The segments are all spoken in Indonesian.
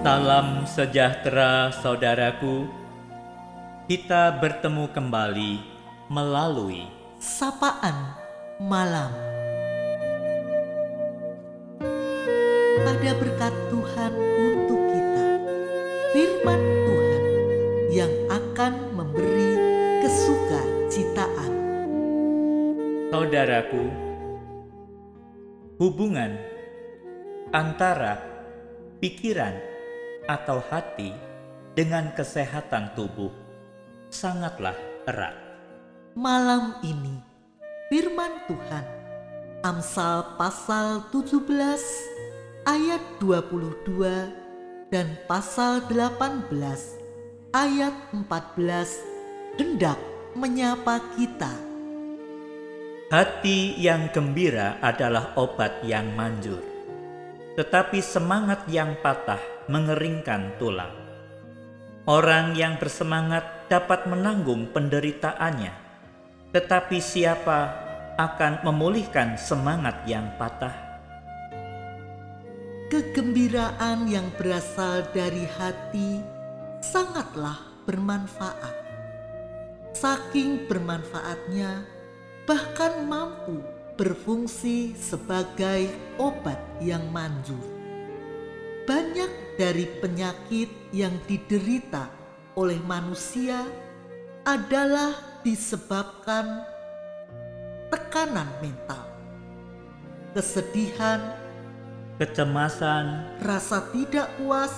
Salam sejahtera saudaraku. Kita bertemu kembali melalui sapaan malam. Ada berkat Tuhan untuk kita, firman Tuhan yang akan memberi kesuka citaan. saudaraku. Hubungan antara pikiran atau hati dengan kesehatan tubuh sangatlah erat. Malam ini, firman Tuhan, Amsal pasal 17 ayat 22 dan pasal 18 ayat 14 hendak menyapa kita. Hati yang gembira adalah obat yang manjur, tetapi semangat yang patah mengeringkan tulang. Orang yang bersemangat dapat menanggung penderitaannya, tetapi siapa akan memulihkan semangat yang patah? Kegembiraan yang berasal dari hati sangatlah bermanfaat. Saking bermanfaatnya, bahkan mampu berfungsi sebagai obat yang manjur. Banyak dari penyakit yang diderita oleh manusia adalah disebabkan tekanan mental, kesedihan, Kecemasan, rasa tidak puas,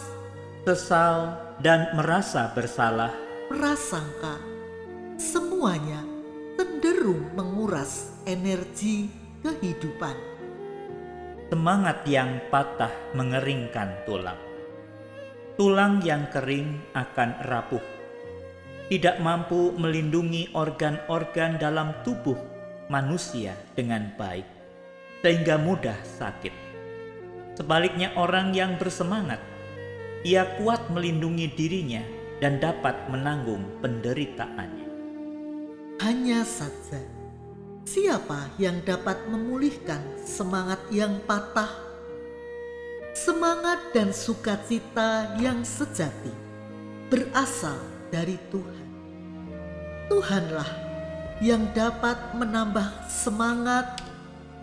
sesal, dan merasa bersalah prasangka, semuanya cenderung menguras energi kehidupan. Semangat yang patah mengeringkan tulang. Tulang yang kering akan rapuh. Tidak mampu melindungi organ-organ dalam tubuh manusia dengan baik, sehingga mudah sakit. Sebaliknya, orang yang bersemangat, ia kuat melindungi dirinya dan dapat menanggung penderitaannya. Hanya saja, siapa yang dapat memulihkan semangat yang patah? Semangat dan sukacita yang sejati berasal dari Tuhan. Tuhanlah yang dapat menambah semangat,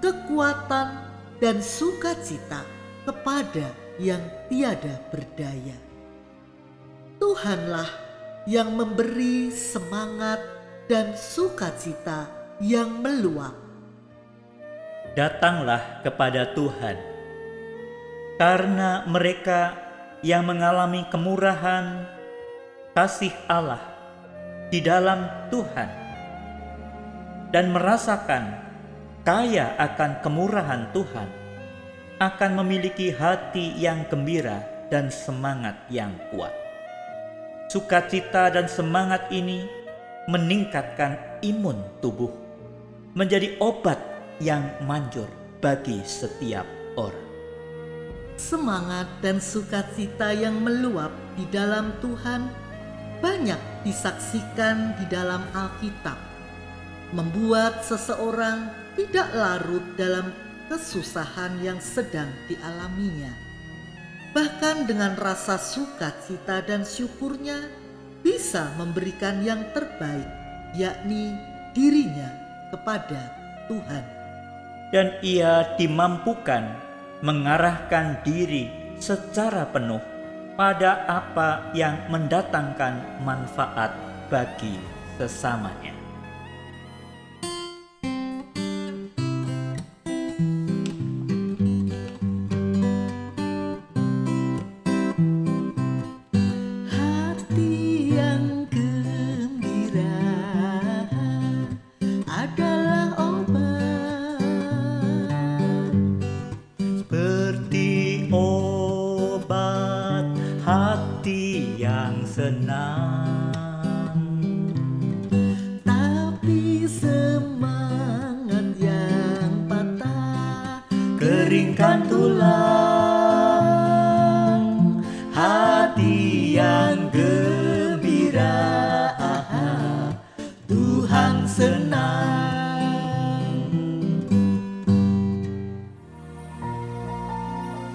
kekuatan, dan sukacita kepada yang tiada berdaya. Tuhanlah yang memberi semangat dan sukacita yang meluap. Datanglah kepada Tuhan, karena mereka yang mengalami kemurahan kasih Allah di dalam Tuhan dan merasakan kaya akan kemurahan Tuhan akan memiliki hati yang gembira dan semangat yang kuat. Sukacita dan semangat ini meningkatkan imun tubuh, menjadi obat yang manjur bagi setiap orang. Semangat dan sukacita yang meluap di dalam Tuhan banyak disaksikan di dalam Alkitab, membuat seseorang tidak larut dalam kesusahan yang sedang dialaminya. Bahkan dengan rasa sukacita dan syukurnya bisa memberikan yang terbaik, yakni dirinya kepada Tuhan. Dan ia dimampukan mengarahkan diri secara penuh pada apa yang mendatangkan manfaat bagi sesamanya. Yang senang. Tapi semangat yang patah Keringkan tulang. Hati yang gembira Tuhan senang.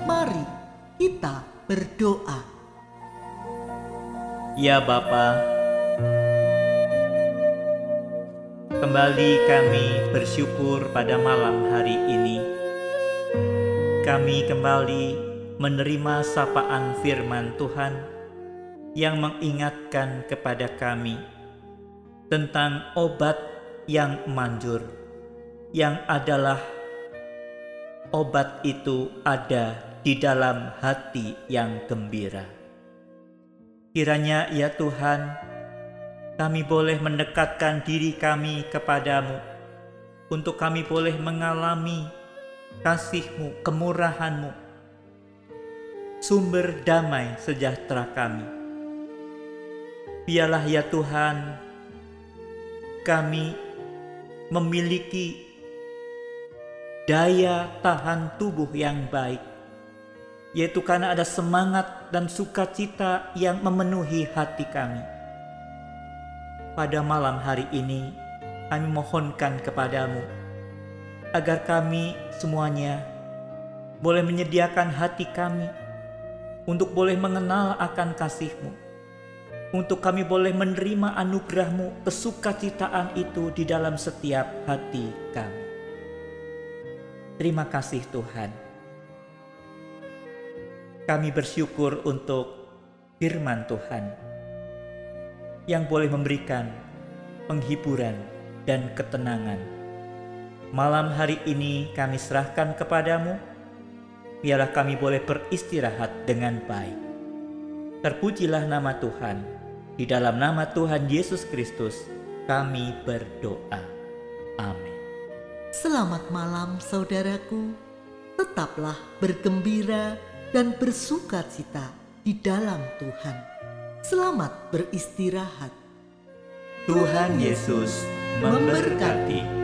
Mari kita berdoa. Ya Bapa, kembali kami bersyukur pada malam hari ini. Kami kembali menerima sapaan firman Tuhan yang mengingatkan kepada kami tentang obat yang manjur, yang adalah obat itu ada di dalam hati yang gembira. Kiranya ya Tuhan, kami boleh mendekatkan diri kami kepadamu, untuk kami boleh mengalami kasih-Mu, kemurahan-Mu, sumber damai sejahtera kami. Biarlah ya Tuhan, kami memiliki daya tahan tubuh yang baik, yaitu karena ada semangat dan sukacita yang memenuhi hati kami. Pada malam hari ini, kami mohonkan kepadamu agar kami semuanya boleh menyediakan hati kami untuk boleh mengenal akan kasih-Mu, untuk kami boleh menerima anugerah-Mu, kesukacitaan itu di dalam setiap hati kami. Terima kasih Tuhan. Kami bersyukur untuk firman Tuhan yang boleh memberikan penghiburan dan ketenangan. Malam hari ini kami serahkan kepadamu, biarlah kami boleh beristirahat dengan baik. Terpujilah nama Tuhan, di dalam nama Tuhan Yesus Kristus kami berdoa. Amin. Selamat malam saudaraku, tetaplah bergembira dan bersuka cita di dalam Tuhan. Selamat beristirahat. Tuhan Yesus memberkati.